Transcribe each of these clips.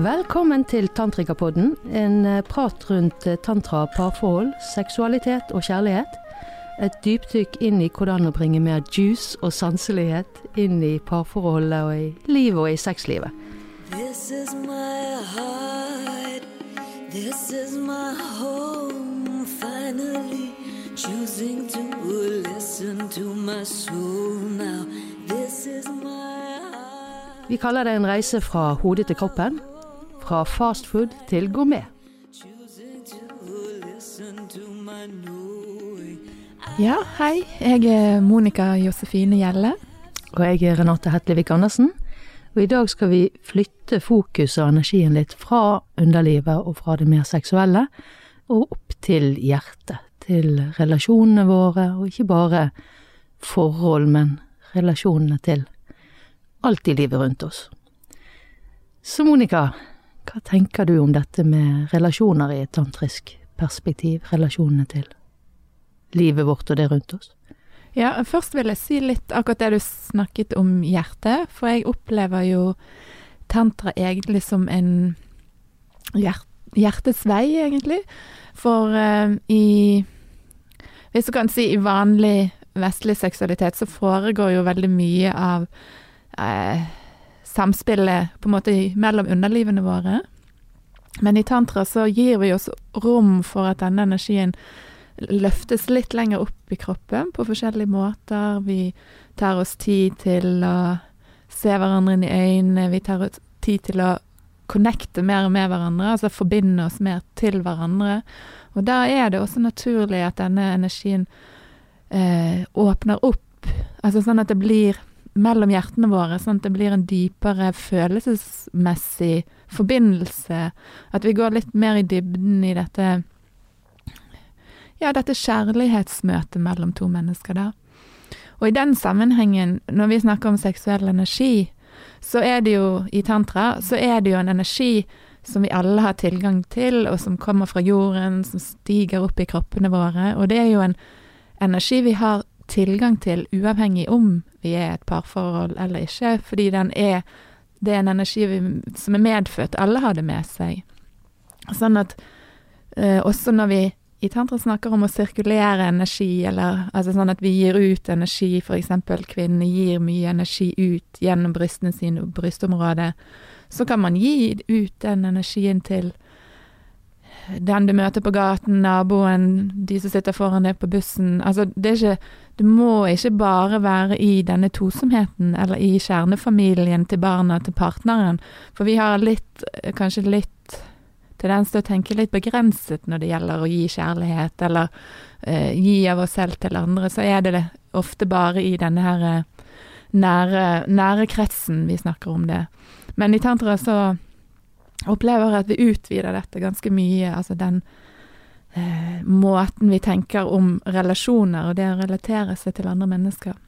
Velkommen til Tantrikapodden, en eh, prat rundt eh, tantra, parforhold, seksualitet og kjærlighet. Et dypdykk inn i hvordan å bringe mer juice og sanselighet inn i parforholdet og i livet og i sexlivet. This is my heart. This is my home. Finally choosing to listen to my soul now. This is my heart. Vi kaller det en reise fra hodet til kroppen. Fra fastfood til gourmet. Ja, hei. Jeg er Monica Josefine Gjelle. Og jeg er Renate Hetlevik Andersen. Og i dag skal vi flytte fokus og energien litt fra underlivet og fra det mer seksuelle, og opp til hjertet. Til relasjonene våre, og ikke bare forhold, men relasjonene til alt i livet rundt oss. Så Monica, hva tenker du om dette med relasjoner i et tantrisk perspektiv? Relasjonene til livet vårt og det rundt oss? Ja, først vil jeg si litt akkurat det du snakket om hjertet, for jeg opplever jo tantra egentlig som en hjert, hjertets vei, egentlig. For uh, i Hvis du kan si i vanlig vestlig seksualitet, så foregår jo veldig mye av eh, samspillet på en måte mellom underlivene våre. Men i tantra så gir vi oss rom for at denne energien løftes litt lenger opp i kroppen på forskjellige måter. Vi tar oss tid til å se hverandre inn i øynene, vi tar oss tid til å connecte mer med hverandre, altså forbinde oss mer til hverandre. Og da er det også naturlig at denne energien eh, åpner opp, altså sånn at det blir mellom hjertene våre, sånn at det blir en dypere følelsesmessig forbindelse. At vi går litt mer i dybden i dette ja, dette kjærlighetsmøtet mellom to mennesker, da. Og i den sammenhengen, når vi snakker om seksuell energi, så er det jo i tantra, så er det jo en energi som vi alle har tilgang til, og som kommer fra jorden, som stiger opp i kroppene våre. Og det er jo en energi vi har tilgang til uavhengig om vi er et parforhold eller ikke, fordi den er det er en energi vi, som er medfødt. Alle har det med seg. Sånn at eh, også når vi i tantra snakker om å sirkulere energi, eller altså sånn at vi gir ut energi, eksempel kvinnene gir mye energi ut gjennom brystene sine og brystområdet, så kan man gi ut den energien til den du møter på gaten, naboen, de som sitter foran deg på bussen. Altså, det er ikke Det må ikke bare være i denne tosomheten, eller i kjernefamilien til barna, til partneren, for vi har litt, kanskje litt tendens til å tenke litt begrenset når det gjelder å gi kjærlighet, eller eh, gi av oss selv til andre, så er det ofte bare i denne her eh, nære, nære kretsen vi snakker om det. Men i tantra så opplever jeg at vi utvider dette ganske mye, altså den eh, måten vi tenker om relasjoner og det å relatere seg til andre mennesker.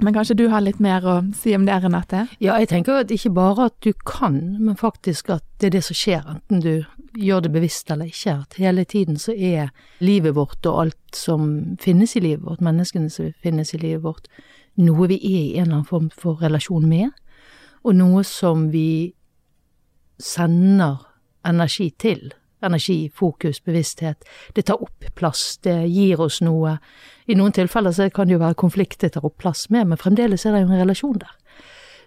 Men kanskje du har litt mer å si om det, Renate? Ja, jeg tenker at ikke bare at du kan, men faktisk at det er det som skjer, enten du gjør det bevisst eller ikke. At hele tiden så er livet vårt og alt som finnes i livet vårt, menneskene som finnes i livet vårt, noe vi er i en eller annen form for relasjon med, og noe som vi sender energi til. Energi, fokus, bevissthet. Det tar opp plass, det gir oss noe. I noen tilfeller så kan det jo være konflikt det tar opp plass med, men fremdeles er det jo en relasjon der.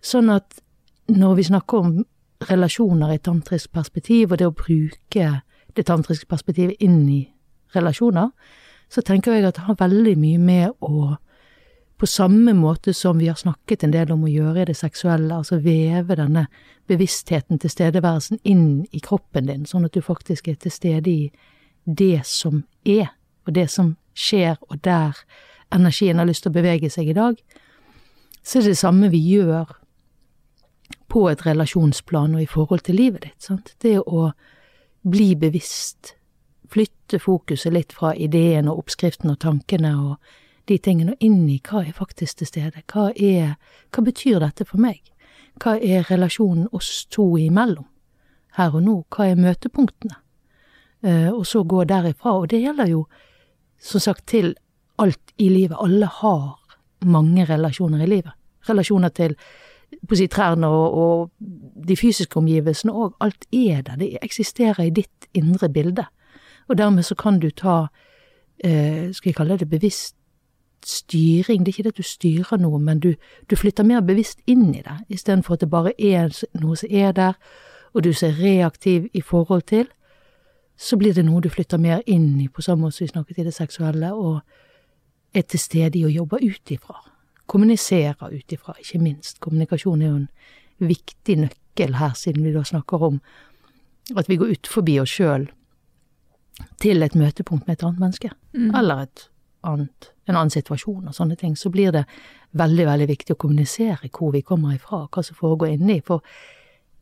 Sånn at når vi snakker om relasjoner i tantrisk perspektiv, og det å bruke det tantriske perspektivet inn i relasjoner, så tenker jeg at det har veldig mye med å på samme måte som vi har snakket en del om å gjøre i det seksuelle, altså veve denne bevisstheten, tilstedeværelsen, inn i kroppen din, sånn at du faktisk er til stede i det som er, og det som skjer, og der energien har lyst til å bevege seg i dag, så er det det samme vi gjør på et relasjonsplan og i forhold til livet ditt. Sant? Det å bli bevisst, flytte fokuset litt fra ideen og oppskriften og tankene og de tingene, og inn i hva er faktisk til stede. Hva er Hva betyr dette for meg? Hva er relasjonen oss to imellom? Her og nå, hva er møtepunktene? Uh, og så gå derifra. Og det gjelder jo, som sagt, til alt i livet. Alle har mange relasjoner i livet. Relasjoner til på å si trærne og, og de fysiske omgivelsene òg, alt er der, det eksisterer i ditt indre bilde. Og dermed så kan du ta, eh, skal jeg kalle det bevisst styring, det er ikke det at du styrer noe, men du, du flytter mer bevisst inn i det, istedenfor at det bare er noe som er der, og du er reaktiv i forhold til, så blir det noe du flytter mer inn i, på samme måte som vi snakket i det seksuelle, og er til stede i å jobbe ut ifra. Kommunisere ut ifra, ikke minst. Kommunikasjon er jo en viktig nøkkel her, siden vi da snakker om at vi går ut forbi oss sjøl til et møtepunkt med et annet menneske, Mm. eller et annet, en annen situasjon og sånne ting, så blir det veldig, veldig viktig å kommunisere hvor vi kommer ifra, hva som foregår inni, for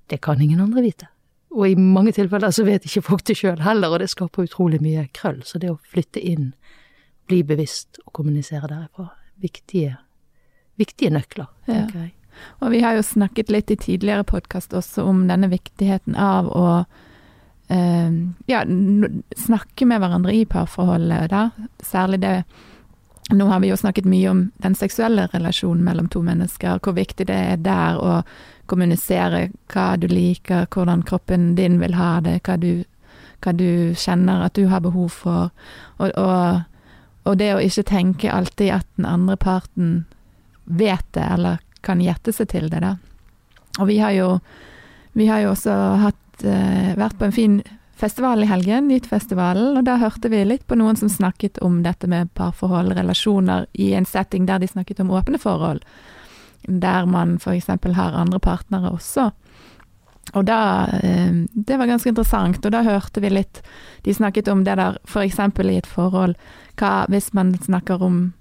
det kan ingen andre vite. Og i mange tilfeller så vet ikke folk det sjøl heller, og det skaper utrolig mye krøll. Så det å flytte inn, bli bevisst og kommunisere derifra, viktige, viktige nøkler, Ja. tenker jeg. Og vi har jo snakket litt i tidligere podkast også om denne viktigheten av å ja, snakke med hverandre i parforholdet, da. Særlig det Nå har vi jo snakket mye om den seksuelle relasjonen mellom to mennesker, hvor viktig det er der å kommunisere hva du liker, hvordan kroppen din vil ha det, hva du, hva du kjenner at du har behov for, og, og, og det å ikke tenke alltid at den andre parten vet det, eller kan gjette seg til det, da. Og vi har jo, vi har jo også hatt, vært på en fin festival i helgen, Nyttfestivalen, og da hørte vi litt på noen som snakket om dette med parforhold, relasjoner, i en setting der de snakket om åpne forhold. Der man eksempel har andre partnere også. Og da eh, Det var ganske interessant, og da hørte vi litt De snakket om det der eksempel i et forhold, hva hvis man snakker om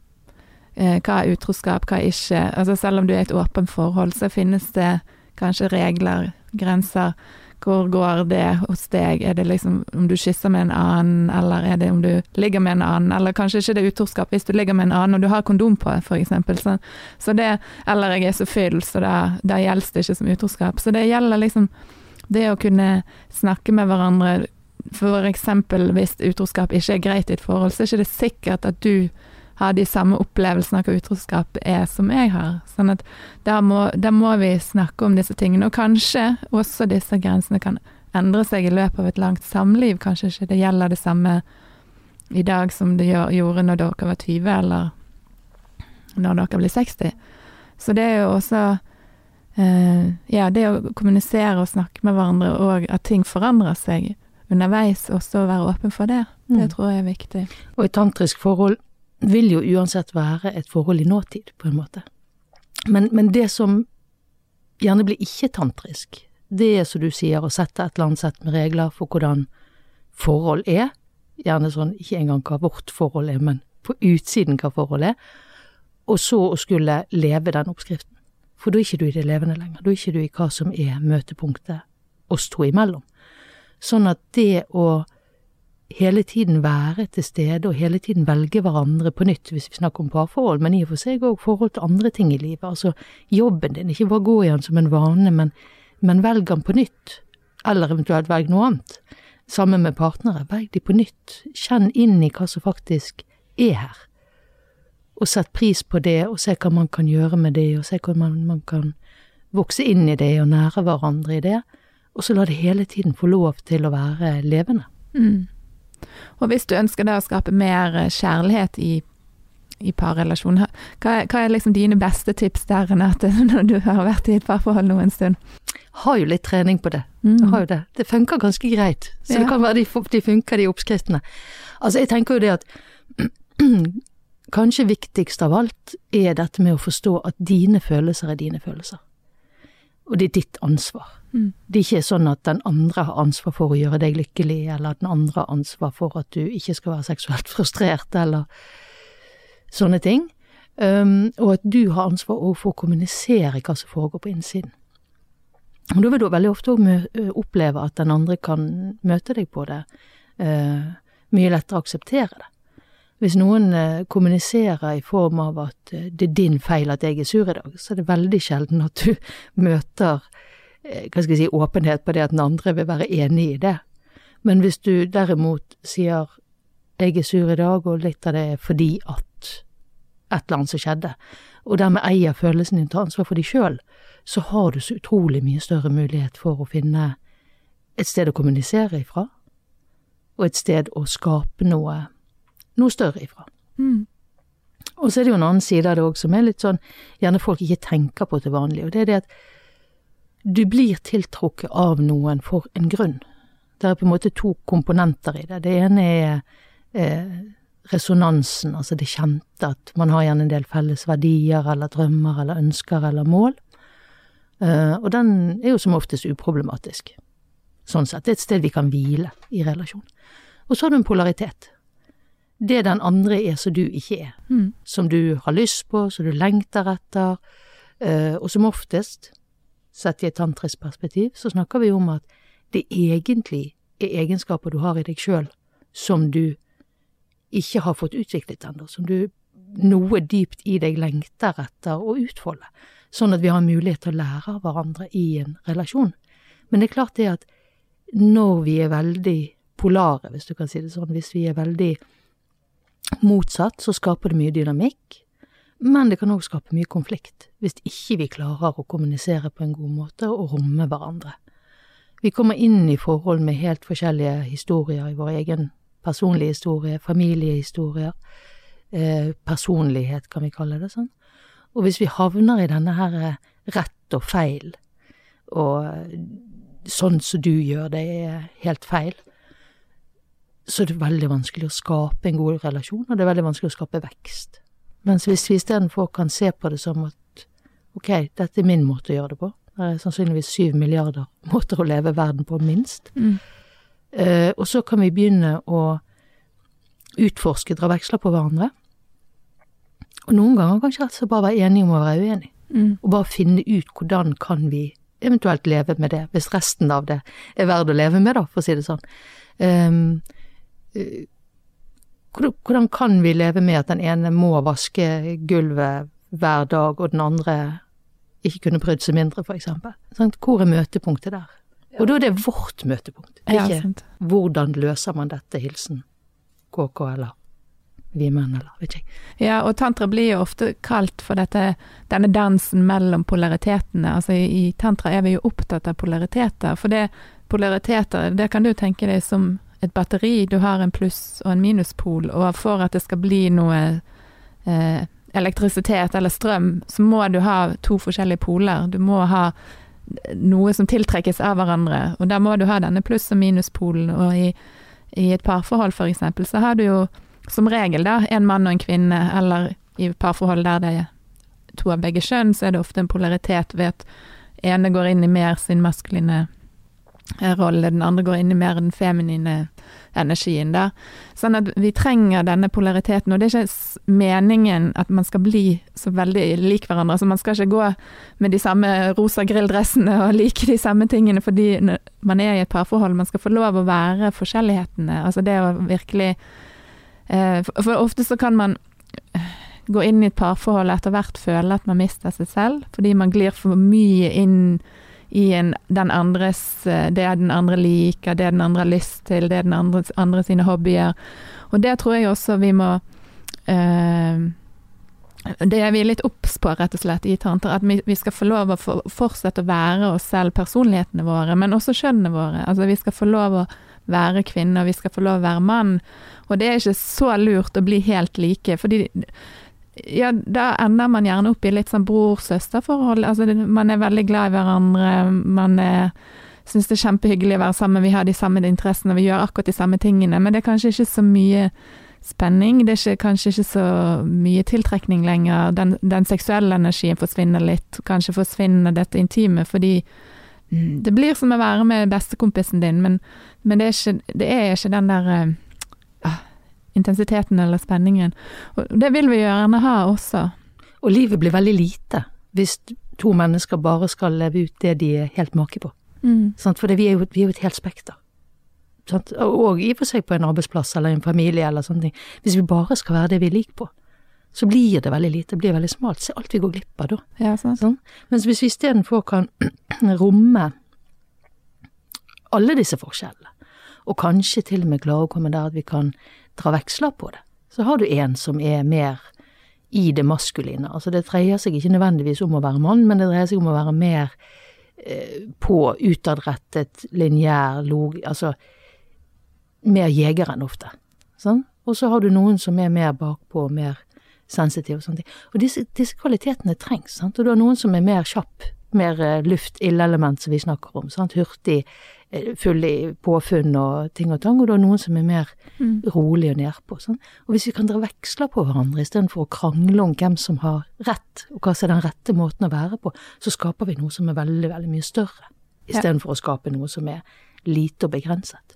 eh, hva er utroskap, hva er ikke. Altså selv om du er i et åpent forhold, så finnes det kanskje regler, grenser. Hvor går det hos deg? Er det liksom om du kysser med en annen, eller er det om du ligger med en annen? Eller kanskje ikke det er utroskap hvis du ligger med en annen og du har kondom på, eksempel. Så, så det, eller jeg er så full, så da, gjelder det ikke som utroskap. Så det gjelder liksom det å kunne snakke med hverandre eksempel hvis utroskap ikke er greit i et forhold, så er det ikke sikkert at du har de samme opplevelsene av hva utroskap er som jeg har. Sånn at da må, da må vi snakke om disse tingene. Og kanskje også disse grensene kan endre seg i løpet av et langt samliv. Kanskje ikke det gjelder det samme i dag som det gjorde når dere var 20, eller når dere blir 60. Så det er jo også eh, Ja, det å kommunisere og snakke med hverandre, og at ting forandrer seg underveis, også å være åpen for det, det Mm. tror jeg er viktig. Og i tantrisk forhold vil jo uansett være et forhold i nåtid, på en måte. Men, men det som gjerne blir ikke-tantrisk, det er som du sier, å sette et eller annet sett med regler for hvordan forhold er. Gjerne sånn, ikke engang hva vårt forhold er, men på utsiden hva forholdet er. Og så å skulle leve den oppskriften. For da er ikke du i det levende lenger. Da er ikke du i hva som er møtepunktet oss to imellom. Sånn at det å hele tiden være til stede og hele tiden velge hverandre på nytt, hvis vi snakker om parforhold, men i og for seg òg forhold til andre ting i livet. Altså jobben din, ikke bare gå i den som en vane, men, men velg den på nytt. Eller eventuelt velg noe annet. Sammen med partnere, velg de på nytt. Kjenn inn i hva som faktisk er her. Og sett pris på det, og se hva man kan gjøre med det, og se hvordan man, kan vokse inn i det og nære hverandre i det. Og så la det hele tiden få lov til å være levende. Mm. Og hvis du ønsker da å skape mer eh, kjærlighet i, i parrelasjoner, hva, hva er liksom dine beste tips der, Renate, når du har vært i et parforhold nå en stund? Har jo litt trening på det. Mm. Har jo det. Det funker ganske greit. Så Ja. det kan være de, de funker, de oppskriftene. Altså, jeg tenker jo det at kanskje viktigst av alt er dette med å forstå at dine følelser er dine følelser. Og det er ditt ansvar. Mm. Det er ikke sånn at den andre har ansvar for å gjøre deg lykkelig, eller at den andre har ansvar for at du ikke skal være seksuelt frustrert, eller sånne ting. Um, og at du har ansvar for å kommunisere hva som foregår på innsiden. Og da vil du veldig ofte ø, oppleve at den andre kan møte deg på det, uh, mye lettere akseptere det. Hvis noen eh, kommuniserer i form av at eh, det er din feil at jeg er sur i dag, så er det veldig sjelden at du møter eh, hva skal jeg si, åpenhet på det at den andre vil være enig i det. Men hvis du derimot sier jeg er sur i dag, og litt av det er fordi at et eller annet som skjedde, og dermed eier følelsen din, tar ansvar for deg sjøl, så har du så utrolig mye større mulighet for å finne et sted å kommunisere ifra, og et sted å skape noe, noe større ifra. Mm. Og så er det jo en annen side av det òg som er litt sånn gjerne folk ikke tenker på til vanlig, og det er det at du blir tiltrukket av noen for en grunn. Det er på en måte to komponenter i det. Det ene er eh, resonansen, altså det kjente, at man har gjerne en del felles verdier eller drømmer eller ønsker eller mål. Eh, og den er jo som oftest uproblematisk. Sånn sett. Det er et sted vi kan hvile i relasjon. Og så har du en polaritet. Det den andre er som du ikke er. Mm. Som du har lyst på, som du lengter etter. eh, og som oftest, sett i et tantrisk perspektiv, så snakker vi om at det egentlig er egenskaper du har i deg sjøl som du ikke har fått utviklet ennå, som du noe dypt i deg lengter etter å utfolde, sånn at vi har mulighet til å lære av hverandre i en relasjon. Men det er klart det at når vi er veldig polare, hvis du kan si det sånn, hvis vi er veldig motsatt, så skaper det mye dynamikk, men det kan òg skape mye konflikt hvis ikke vi klarer å kommunisere på en god måte og romme hverandre. Vi kommer inn i forhold med helt forskjellige historier i vår egen personlige historie, familiehistorier, eh, personlighet kan vi kalle det sånn. Og hvis vi havner i denne her eh, rett og feil, og eh, sånn som du gjør, det er helt feil, så er det veldig vanskelig å skape en god relasjon, og det er veldig vanskelig å skape vekst. Mens hvis vi istedenfor kan se på det som at ok, dette er min måte å gjøre det på, det er sannsynligvis syv milliarder måter å leve verden på, minst, Mm. Eh, og så kan vi begynne å utforske, dra veksler på hverandre. Og noen ganger kanskje rett og slett bare være enige om å være uenige. Mm. Og bare finne ut hvordan kan vi eventuelt leve med det, hvis resten av det er verdt å leve med, da, for å si det sånn. Eh, hvordan- kan vi leve med at den ene må vaske gulvet hver dag, og den andre ikke kunne brydd seg mindre, eksempel? Hvor er møtepunktet der? Og da er det vårt møtepunkt, ikke ja, hvordan løser man dette, hilsen KK eller vi menn, eller vet ikke. Ja, og tantra blir jo ofte kalt for dette, denne dansen mellom polaritetene. Altså i, i tantra er vi jo opptatt av polariteter, for det polariteter, det kan du tenke deg som et batteri. Du har en pluss og en minuspol, og for at det skal bli noe eh, elektrisitet eller strøm, så må du ha to forskjellige poler. Du må ha noe som tiltrekkes av hverandre, og da må du ha denne pluss- og minuspolen. Og i, i et parforhold for eksempel, så har du jo som regel da, en mann og en kvinne, eller i parforhold der det er to av begge kjønn, så er det ofte en polaritet ved at ene går inn i mer sin maskuline rolle, den andre går inn i mer den feminine energien da. Sånn at vi trenger denne polariteten, og det er ikke meningen at man skal bli så veldig lik hverandre. Altså man skal ikke gå med de samme rosa grilldressene og like de samme tingene fordi man er i et parforhold. Man skal få lov å være forskjellighetene. Altså det å virkelig Eh, For for ofte så kan man eh, gå inn i et parforhold og etter hvert føle at man mister seg selv, fordi man glir for mye inn i en, den andres eh, Det den andre liker, det den andre har lyst til, det den andre, andre sine hobbyer. Og det tror jeg også vi må eh, Det er vi litt obs på, rett og slett, i Tanter. At vi, vi skal få lov å for, fortsette å være oss selv, personlighetene våre, men også kjønnene våre. Altså vi skal få lov å være kvinne, og vi skal få lov å være mann. Og det er ikke så lurt å bli helt like, fordi ja, da ender man gjerne opp i litt sånn bror-søster-forhold. Altså, man er veldig glad i hverandre, man er, syns det er kjempehyggelig å være sammen, vi har de samme interessene, vi gjør akkurat de samme tingene, men det er kanskje ikke så mye spenning, det er ikke, kanskje ikke så mye tiltrekning lenger. Den, den seksuelle energien forsvinner litt, kanskje forsvinner dette intime, fordi det blir som å være med bestekompisen din, men, men det, er ikke, det er ikke den der eh, intensiteten eller spenningen. Og det vil vi gjerne ha også. Og livet blir veldig lite hvis to mennesker bare skal leve ut det de er helt make på. Mm. For vi, er jo, vi er jo et helt spekter. Sant? Og i og for seg på en arbeidsplass eller en familie eller sånne ting. Hvis vi bare skal være det vi liker på, så blir det veldig lite, det blir veldig smalt. Se alt vi går glipp av da. Ja, sant? Sånn. Mens hvis vi istedenfor kan romme alle disse forskjellene, og kanskje til og med klare å komme der at vi kan dra veksler på det, så har du en som er mer i det maskuline. Altså det dreier seg ikke nødvendigvis om å være mann, men det dreier seg om å være mer eh, på utadrettet, lineær, log... Altså mer jeger enn ofte. Sånn? Og så har du noen som er mer bakpå, mer sensitiv og sånne ting. Og disse, disse kvalitetene trengs, sant. Og du har noen som er mer kjapp, mer eh, luft, illelement som vi snakker om. Sant? Hurtig, full i påfunn og ting og tang. Og har noen som er mer Mm. rolig og nedpå. Sånn. Og hvis vi kan dra veksler på hverandre istedenfor å krangle om hvem som har rett, og hva som er den rette måten å være på, så skaper vi noe som er veldig, veldig mye større. Ja. For å skape noe som er lite og begrenset.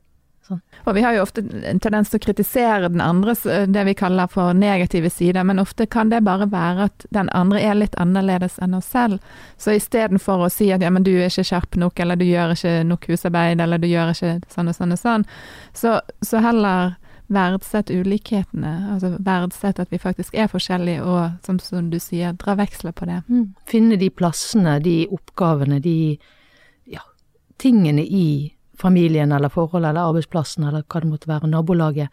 Og vi har jo ofte en tendens til å kritisere den andres, eh, det vi kaller for negative sider, men ofte kan det bare være at den andre er litt annerledes enn oss selv. Så istedenfor å si at ja, men du er ikke skjerp nok, eller du gjør ikke nok husarbeid, eller du gjør ikke sånn og sånn og sånn, så, så heller verdsett ulikhetene. Altså verdsett at vi faktisk er forskjellige, og som, som du sier, dra veksler på det. Finne de plassene, de oppgavene, de ja, tingene i familien eller forholdet eller arbeidsplassen eller hva det måtte være, nabolaget,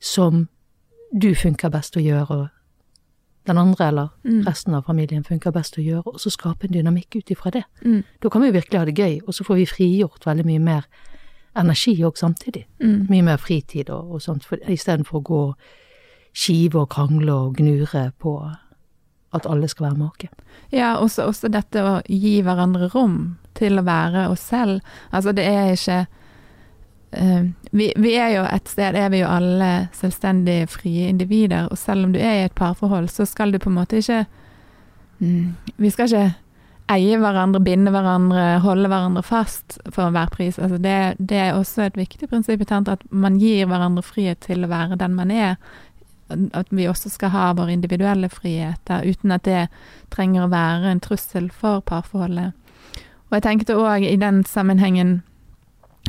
som du funker best å gjøre, og den andre eller Mm. resten av familien funker best å gjøre, og så skape en dynamikk ut ifra det. Mm. Da kan vi jo virkelig ha det gøy, og så får vi frigjort veldig mye mer energi òg samtidig. Mm. Mye mer fritid og, og sånt, for, istedenfor å gå og skive og krangle og gnure på at alle skal være make. Ja, også, også dette å gi hverandre rom til å være oss selv. Altså det er ikke uh, vi, vi er jo et sted, er vi jo alle selvstendige, frie individer, og selv om du er i et parforhold, så skal du på en måte ikke mm, Vi skal ikke eie hverandre, binde hverandre, holde hverandre fast for enhver pris. Altså det, det er også et viktig prinsipp i tantra, at man gir hverandre frihet til å være den man er. At vi også skal ha våre individuelle friheter, uten at det trenger å være en trussel for parforholdet. Og jeg tenkte òg i den sammenhengen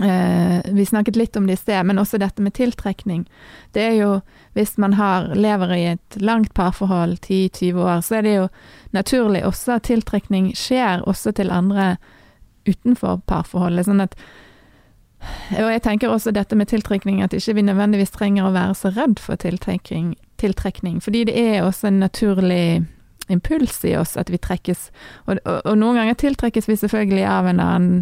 eh, Vi snakket litt om det i sted, men også dette med tiltrekning. Det er jo Hvis man har, lever i et langt parforhold, 10-20 år, så er det jo naturlig også at tiltrekning skjer også til andre utenfor parforholdet. Sånn at og jeg tenker også dette med tiltrekning, at ikke vi nødvendigvis trenger å være så redd for tiltrekning, tiltrekning fordi det er også en naturlig impuls i oss at vi trekkes. Og, og, og noen ganger tiltrekkes vi selvfølgelig av en annen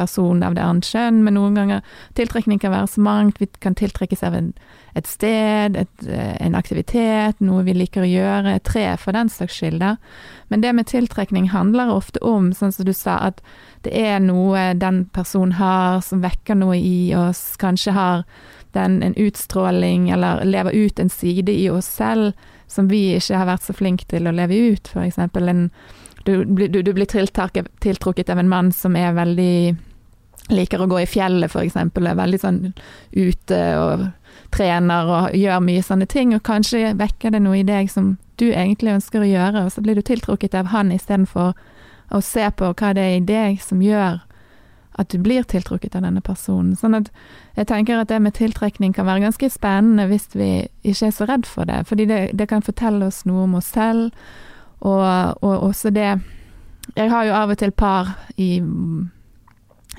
person av det annet kjønn, men noen ganger tiltrekning kan være så mangt. Vi kan tiltrekkes av en, et sted, et, eh, en aktivitet, noe vi liker å gjøre, tre for den slags skyld. Men det med tiltrekning handler ofte om, sånn som du sa, at det er noe den personen har som vekker noe i oss, kanskje har den en utstråling eller lever ut en side i oss selv som vi ikke har vært så flinke til å leve ut, eksempel en du, du, du blir tiltrukket av en mann som er veldig Liker å gå i fjellet, eksempel. Er veldig sånn ute og trener og gjør mye sånne ting. Og kanskje vekker det noe i deg som du egentlig ønsker å gjøre, og så blir du tiltrukket av han istedenfor å se på hva det er i deg som gjør at du blir tiltrukket av denne personen. Sånn at jeg tenker at det med tiltrekning kan være ganske spennende hvis vi ikke er så redd for det. Fordi det, det kan fortelle oss noe om oss selv, og, og også det Jeg har jo av og til par i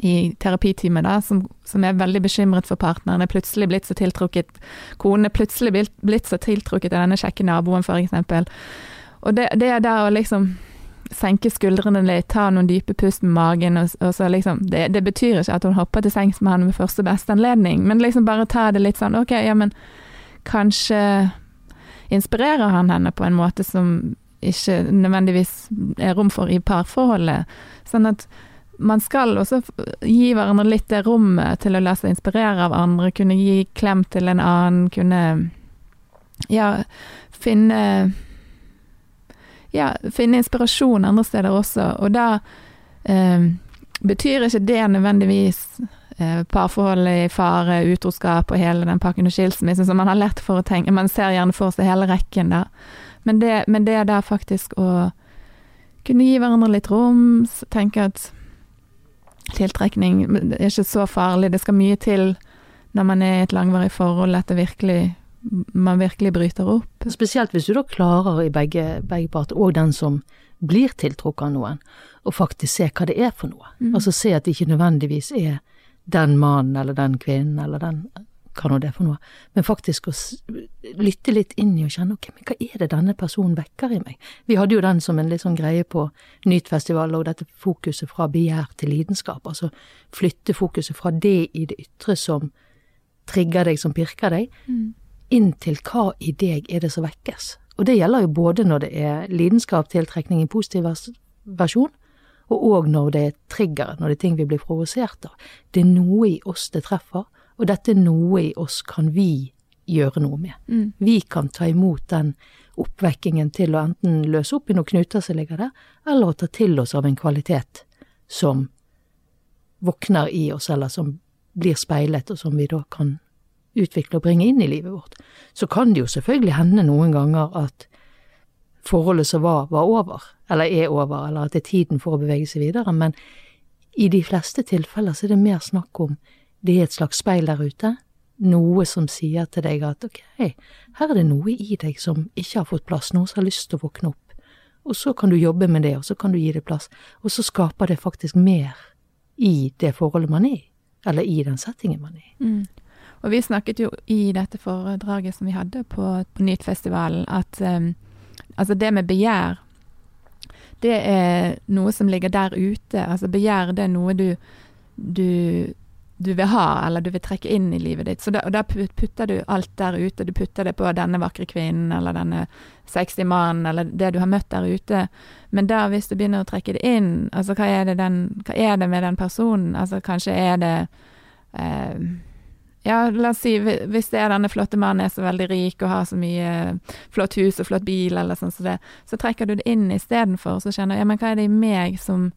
i terapitimen da, som, som er veldig bekymret for partneren, er plutselig blitt så tiltrukket Konen er plutselig blitt, blitt så tiltrukket av denne kjekke naboen, eksempel. Og det, det er der å liksom senke skuldrene litt, ta noen dype pust med magen, og, og så liksom det, det betyr ikke at hun hopper til sengs med han ved første beste anledning, men liksom bare ta det litt sånn OK, ja, men kanskje inspirerer han henne på en måte som ikke nødvendigvis er rom for i parforholdet. Sånn at man skal også gi hverandre litt det rommet til å la seg inspirere av andre, kunne gi klem til en annen, kunne ja, finne ja, finne inspirasjon andre steder også, og da eh, betyr ikke det nødvendigvis eh, parforhold i fare, utroskap og hele den pakken og skilsmisse som man har lett for å tenke, man ser gjerne for seg hele rekken da, men det, men det er da faktisk å kunne gi hverandre litt rom, tenke at tiltrekning er ikke så farlig, det skal mye til når man er i et langvarig forhold at virkelig, man virkelig bryter opp. Spesielt hvis du da klarer i begge, begge parter, og den som blir tiltrukket av noen, å faktisk se hva det er for noe. Mm. Altså se at det ikke nødvendigvis er den mannen eller den kvinnen eller den hva nå det er for noe, men faktisk å lytte litt inn i og kjenne ok, men hva er det denne personen vekker i meg? Vi hadde jo den som en litt sånn greie på Nytfestivalen og dette fokuset fra begjær til lidenskap, altså flytte fokuset fra det i det ytre som trigger deg, som pirker deg, inn til hva i deg er det som vekkes. Og det gjelder jo både når det er lidenskap, tiltrekning i positiv vers versjon, og òg når det er trigger, når det er ting vi blir provosert av. Det er noe i oss det treffer, og dette noe i oss kan vi gjøre noe med. Mm. Vi kan ta imot den oppvekkingen til å enten løse opp i noen knuter som ligger der, eller å ta til oss av en kvalitet som våkner i oss, eller som blir speilet, og som vi da kan utvikle og bringe inn i livet vårt. Så kan det jo selvfølgelig hende noen ganger at forholdet som var, var over, eller er over, eller at det er tiden for å bevege seg videre, men i de fleste tilfeller så er det mer snakk om det er et slags speil der ute, noe som sier til deg at ok, her er det noe i deg som ikke har fått plass, noe som har lyst til å våkne opp. Og så kan du jobbe med det, og så kan du gi det plass, og så skaper det faktisk mer i det forholdet man er i, eller i den settingen man er i. Mm. Og vi snakket jo i dette foredraget som vi hadde på, på Nytfestivalen, at um, altså det med begjær, det er noe som ligger der ute. Altså begjær, det er noe du, du, du vil ha, eller du vil trekke inn i livet ditt. Så da, da putter du alt der ute. Du putter det på denne vakre kvinnen, eller denne sexy mannen, eller det du har møtt der ute. Men da, hvis du begynner å trekke det inn, altså hva er det, den, hva er det med den personen? Altså kanskje er det eh, ja, la oss si hvis det er denne flotte mannen er så veldig rik og har så mye flott hus og flott bil eller sånn så det, så trekker du det inn istedenfor, så kjenner du ja, men hva er det i meg som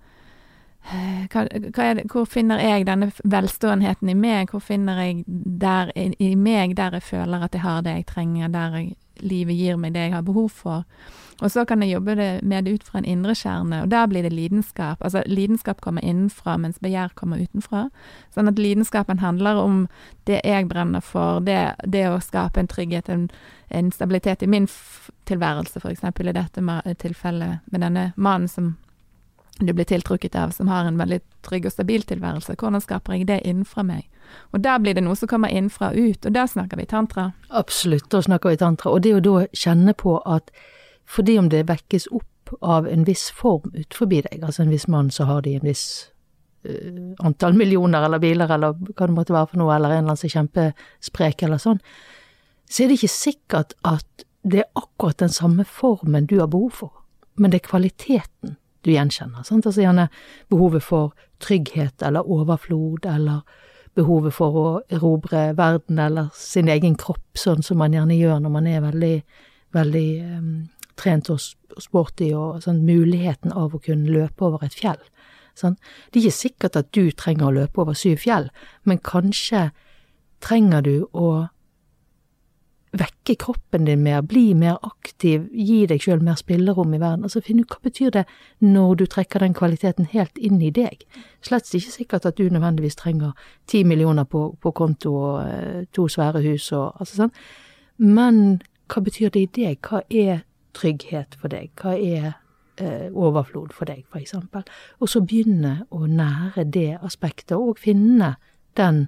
hva, hva det, Hvor finner jeg denne velståenheten i meg? Hvor finner jeg der, i, i meg der jeg føler at jeg har det jeg trenger, der jeg, livet gir meg det jeg har behov for? Og så kan jeg jobbe det, med det ut fra en indre kjerne, og der blir det lidenskap. Altså lidenskap kommer innenfra, mens begjær kommer utenfra. Sånn at lidenskapen handler om det jeg brenner for, det, det å skape en trygghet, en, en stabilitet i min tilværelse, eksempel i dette tilfellet med denne mannen som du blir tiltrukket av, som har en veldig trygg og stabil tilværelse. Hvordan skaper jeg det innenfra meg? Og der blir det noe som kommer innenfra og ut, og der snakker vi tantra. Absolutt, da snakker vi tantra. Og det å da kjenne på at fordi om det vekkes opp av en viss form utenfor deg, altså en viss mann, så har de en viss uh, antall millioner eller biler eller hva det måtte være for noe, eller en eller annen som er kjempesprek eller sånn, så er det ikke sikkert at det er akkurat den samme formen du har behov for, men det er kvaliteten du gjenkjenner. Sant? Altså gjerne behovet for trygghet eller overflod, eller behovet for å erobre verden eller sin egen kropp, sånn som man gjerne gjør når man er veldig, veldig um, trent og sporty, og sånn muligheten av å kunne løpe over et fjell. Sant? Det er ikke sikkert at du trenger å løpe over syv fjell, men kanskje trenger du å vekke kroppen din mer, bli mer aktiv, gi deg sjøl mer spillerom i verden. Altså finn ut hva betyr det når du trekker den kvaliteten helt inn i deg. Slett ikke sikkert at du nødvendigvis trenger ti millioner på, på konto og eh, to svære hus og altså sånn, men hva betyr det i deg? Hva er trygghet for deg? Hva er eh, overflod for deg, for eksempel? Og så begynne å nære det aspektet, og finne den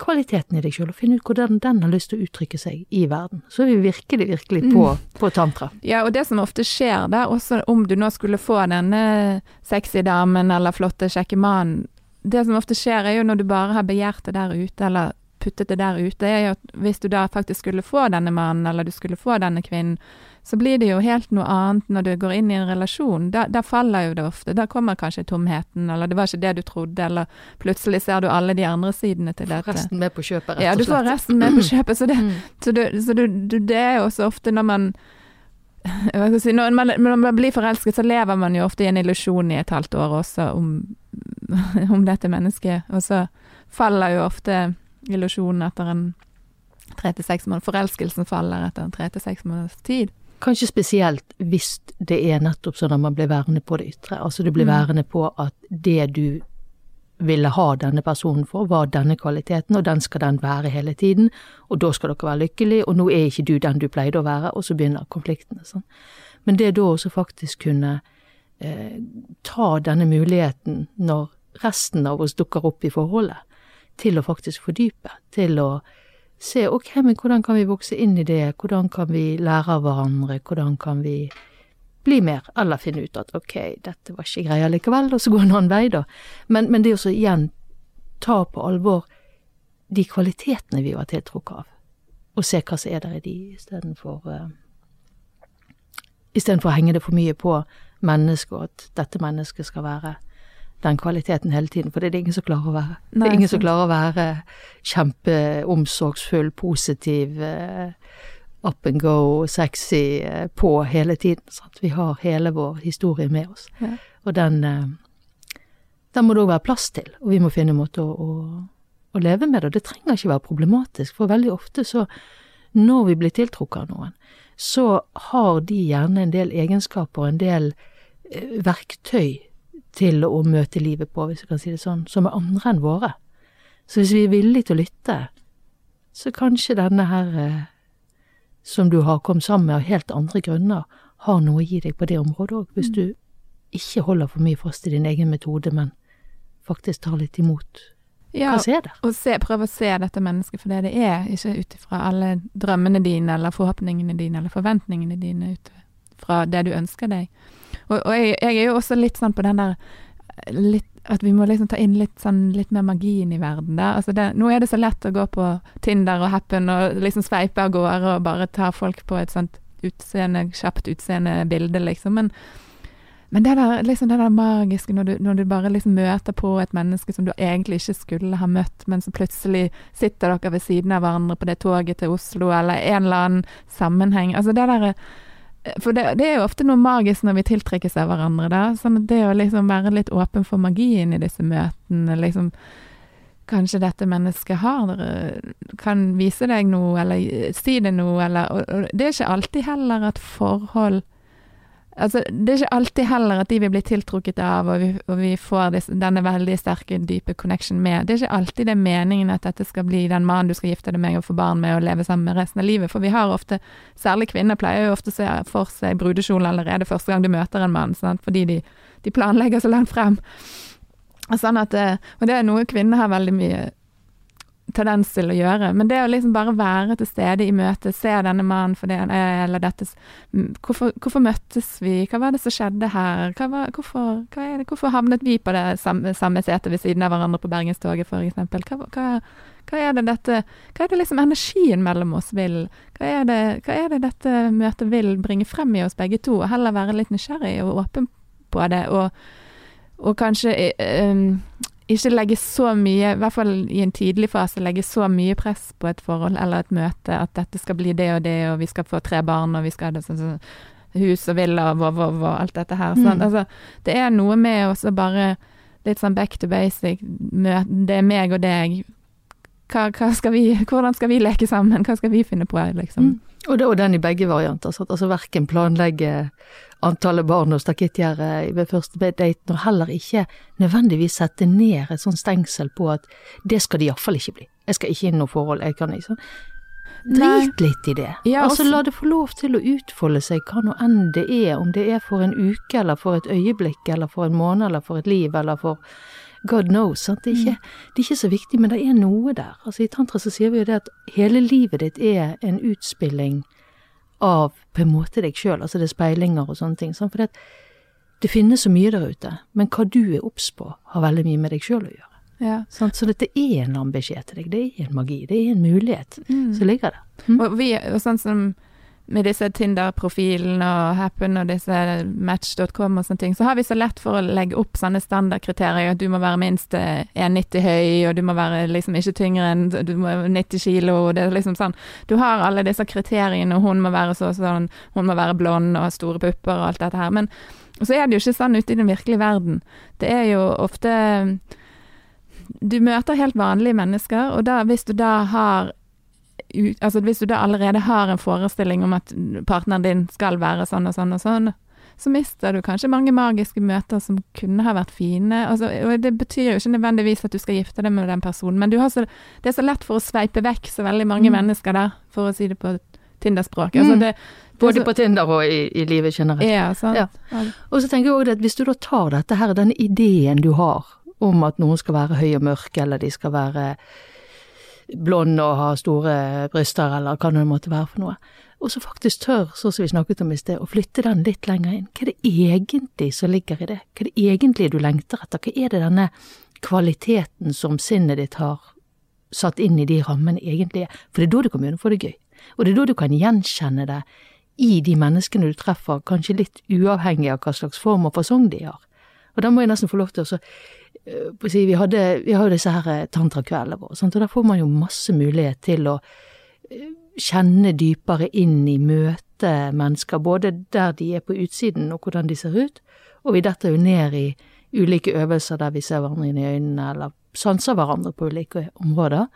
kvaliteten i deg sjøl, og finne ut hvordan den har lyst til å uttrykke seg i verden. Så er vi virkelig, virkelig på, på tantra. Ja, og det som ofte skjer der, også om du nå skulle få denne sexy damen eller flotte, kjekke mannen, det som ofte skjer er jo når du bare har begjært det der ute, eller puttet det der ute, er jo at hvis du da faktisk skulle få denne mannen, eller du skulle få denne kvinnen, så blir det jo helt noe annet når du går inn i en relasjon. Da, da faller jo det ofte. Da kommer kanskje tomheten, eller det var ikke det du trodde, eller plutselig ser du alle de andre sidene til dette. Resten med på kjøpet, rett og slett. Ja, du får resten med på kjøpet. Så det, Mm. så, du, så du, du, det er jo også ofte når man si, når man, når man blir forelsket, så lever man jo ofte i en illusjon i et halvt år også om, om dette mennesket. Og så faller jo ofte illusjonen etter en tre til seks måneder. Forelskelsen faller etter en tre til seks måneders tid. Kanskje spesielt hvis det er nettopp sånn at man blir værende på det ytre. Altså du blir Mm. værende på at det du ville ha denne personen for, var denne kvaliteten, og den skal den være hele tiden, og da skal dere være lykkelige, og nå er ikke du den du pleide å være, og så begynner konfliktene. Sånn. Men det da også faktisk kunne eh, ta denne muligheten når resten av oss dukker opp i forholdet, til å faktisk fordype, til å se ok, men hvordan kan vi vokse inn i det, hvordan kan vi lære av hverandre, hvordan kan vi bli mer, eller finne ut at ok, dette var ikke greia likevel, og så gå en annen vei, da. Men, men det å igjen ta på alvor de kvalitetene vi var tiltrukket av, og se hva som er der i de, istedenfor uh, Istedenfor å henge det for mye på mennesket, at dette mennesket skal være den kvaliteten hele tiden, for det er det ingen som klarer å være. det er ingen som klarer å være kjempeomsorgsfull, positiv, eh, up and go, sexy eh, på hele tiden. Sant? Vi har hele vår historie med oss. Ja. Og den, eh, den må det òg være plass til, og vi må finne en måte å, å, å leve med det. Og det trenger ikke være problematisk, for veldig ofte så, når vi blir tiltrukket av noen, så har de gjerne en del egenskaper, en del verktøy til å møte livet på, hvis jeg kan si det sånn, som er andre enn våre. Så hvis vi er villige til å lytte, så kanskje denne her eh, som du har kommet sammen med av helt andre grunner, har noe å gi deg på det området òg, hvis du ikke holder for mye fast i din egen metode, men faktisk tar litt imot Ja, og se, prøve å se dette mennesket for det det er, ikke ut ifra alle drømmene dine, eller forhåpningene dine, eller forventningene dine, ut fra det du ønsker deg. Og, og jeg, jeg er jo også litt sånn på den der litt, At vi må liksom ta inn litt sånn litt mer magien i verden, da. Altså det, nå er det så lett å gå på Tinder og Happen og liksom sveipe av gårde og bare ta folk på et sånt utseende, kjapt utseende bilde, liksom. Men men det der, liksom det der magiske når du, når du bare liksom møter på et menneske som du egentlig ikke skulle ha møtt, men så plutselig sitter dere ved siden av hverandre på det toget til Oslo, eller en eller annen sammenheng. Altså det der For det, det er jo ofte noe magisk når vi tiltrekkes av hverandre, da. Sånn at det å liksom være litt åpen for magien i disse møtene, liksom Kanskje dette mennesket har Kan vise deg noe, eller si det noe, eller Og, og det er ikke alltid heller at forhold Altså, det er ikke alltid heller at de vil bli tiltrukket av, og vi, og vi får dis, denne veldig sterke, dype connection med. Det er ikke alltid det er meningen at dette skal bli den mannen du skal gifte deg med og få barn med og leve sammen med resten av livet. For vi har ofte, særlig kvinner pleier jo ofte å se for seg brudekjole allerede første gang du møter en mann, sant? fordi de, de planlegger så langt frem. Sånn at, eh, og det er noe kvinner har veldig mye tendens til å gjøre. Men det å liksom bare være til stede i møtet, se denne mannen for det han er, eller dette hvorfor, hvorfor møttes vi, hva var det som skjedde her, hva var, hvorfor, hva det, hvorfor havnet vi på det samme, samme setet ved siden av hverandre på Bergenstoget, eksempel? Hva, hva, hva er det dette Hva er det liksom energien mellom oss vil? Hva er det, hva er det dette møtet vil bringe frem i oss begge to? Og heller være litt nysgjerrig og åpen på det, og, og kanskje um, ikke legge så mye, i hvert fall i en tidlig fase, legge så mye press på et forhold eller et møte at dette skal bli det og det, og vi skal få tre barn, og vi skal ha det sånn sånn hus og villa og, vov, vov, og alt dette her. Sånn. Mm. Altså, det er noe med å bare litt sånn back to basic. Det er meg og deg. Hva, hva skal vi, hvordan skal vi leke sammen? Hva skal vi finne på, liksom? Mm. Og, det, og den i begge varianter. Sant? Altså verken planlegge antallet barn og stakittgjerde ved første date, og heller ikke nødvendigvis sette ned et sånt stengsel på at det skal det iallfall ikke bli. Jeg skal ikke inn i noe forhold. Jeg kan ikke Drit litt i det. Ja, altså La det få lov til å utfolde seg, hva nå enn det er. Om det er for en uke, eller for et øyeblikk, eller for en måned, eller for et liv, eller for God knows. Sant? Det, er ikke, det er ikke så viktig, men det er noe der. Altså I tantra så sier vi jo det at hele livet ditt er en utspilling av på en måte deg sjøl. Altså det er speilinger og sånne ting. Sant? For det, det finnes så mye der ute, men hva du er obs på, har veldig mye med deg sjøl å gjøre. Ja. Sant? Så dette er en annen beskjed til deg. Det er en magi. Det er en mulighet Mm. som ligger der. Mm. Og, vi, og sånn som med disse Tinder-profilene og Happen og disse Match.com og sånne ting, så har vi så lett for å legge opp sånne standardkriterier. At du må være minst eh, 1,90 høy, og du må være liksom ikke tyngre enn du må 90 kilo. Og det er liksom sånn. Du har alle disse kriteriene, og hun må være så sånn, hun må være blond og ha store pupper og alt dette her. Men så er det jo ikke sånn ute i den virkelige verden. Det er jo ofte Du møter helt vanlige mennesker, og da, hvis du da har altså Hvis du da allerede har en forestilling om at partneren din skal være sånn og sånn og sånn, så mister du kanskje mange magiske møter som kunne ha vært fine. Altså, og det betyr jo ikke nødvendigvis at du skal gifte deg med den personen, men du har så, det er så lett for å sveipe vekk så veldig mange Mm. mennesker der, for å si det på Tinder-språk. Altså, Mm. det, Både på Tinder og i, i livet generelt. ja, sant? Ja. Og så tenker jeg også at hvis du da tar dette her, denne ideen du har om at noen skal være høy og mørk, eller de skal være blond og har store bryster, eller hva det måtte være for noe. Og så faktisk tør, sånn som vi snakket om i sted, å flytte den litt lenger inn. Hva er det egentlig som ligger i det? Hva er det egentlig du lengter etter? Hva er det denne kvaliteten som sinnet ditt har satt inn i de rammene egentlig er? For det er da du kan begynne å få det gøy. Og det er da du kan gjenkjenne det i de menneskene du treffer, kanskje litt uavhengig av hva slags form og fasong de har. Og da må jeg nesten få lov til å si, Vi hadde, vi har jo disse her eh, tantrakveldene våre, og da får man jo masse mulighet til å øh, kjenne dypere inn i møte mennesker, både der de er på utsiden og hvordan de ser ut, og vi detter jo ned i ulike øvelser der vi ser hverandre inn i øynene, eller sanser hverandre på ulike områder,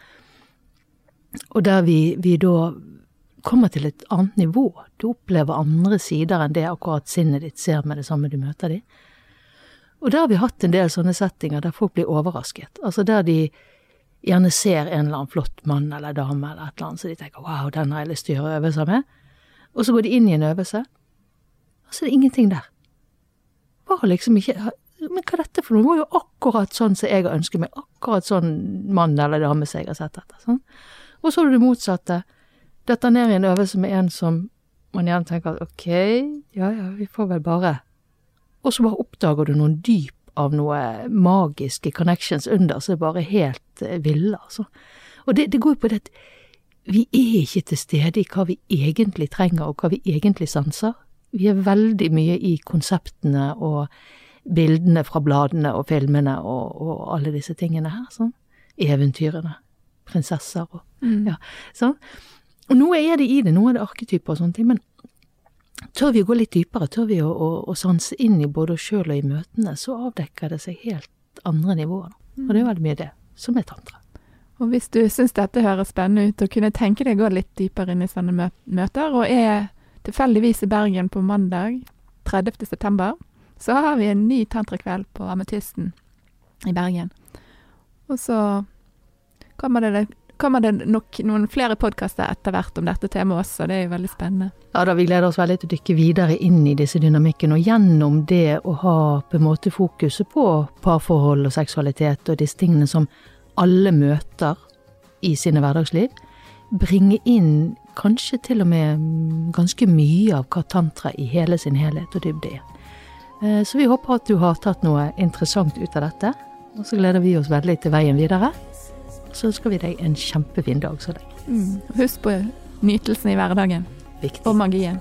og der vi, vi da kommer til et annet nivå. Du opplever andre sider enn det akkurat sinnet ditt ser med det samme du møter dem. Og der har vi hatt en del sånne settinger der folk blir overrasket. Altså der de gjerne ser en eller annen flott mann eller dame eller et eller annet, så de tenker wow, den har jeg lyst til å gjøre øvelser med. Og så går de inn i en øvelse, og så er det ingenting der. Bare liksom ikke Men hva er dette for noe? Det var jo akkurat sånn som jeg har ønsket meg. Akkurat sånn mann eller dame som jeg har sett etter. Sånn. Og så har du det motsatte. Detter ned i en øvelse med en som man gjerne tenker at ok, ja ja, vi får vel bare Og så bare oppdager du noen dyp av noe magiske connections under som er bare helt eh, ville, altså. Og det, det går jo på det at vi er ikke til stede i hva vi egentlig trenger og hva vi egentlig sanser. Vi er veldig mye i konseptene og bildene fra bladene og filmene og, og alle disse tingene her, sånn. Eventyrene. Prinsesser og Mm. ja, sånn. Og noe er det i det, noe er det arketyper og sånne ting, men tør vi å gå litt dypere, tør vi å, å, å sanse inn i både oss sjøl og i møtene, så avdekker det seg helt andre nivåer. Og det er veldig mye det som er tantra. Og hvis du syns dette høres spennende ut, og kunne tenke deg å gå litt dypere inn i sånne møter, og er tilfeldigvis i Bergen på mandag 30. september, så har vi en ny tantrakveld på Ametysten i Bergen. Og så kommer det, kommer det nok noen flere podkaster etter hvert om dette temaet også, det er jo veldig spennende. Ja, da Vi gleder oss veldig til å dykke videre inn i disse dynamikkene, og gjennom det å ha på en måte fokuset på parforhold og seksualitet og disse tingene som alle møter i sine hverdagsliv, bringe inn kanskje til og med ganske mye av hva tantra i hele sin helhet og dybde er. Eh, Så vi håper at du har tatt noe interessant ut av dette, og så gleder vi oss veldig til veien videre. Så ønsker vi deg en kjempefin dag så lenge. Mm. Husk på nytelsen i hverdagen, Viktig. og magien.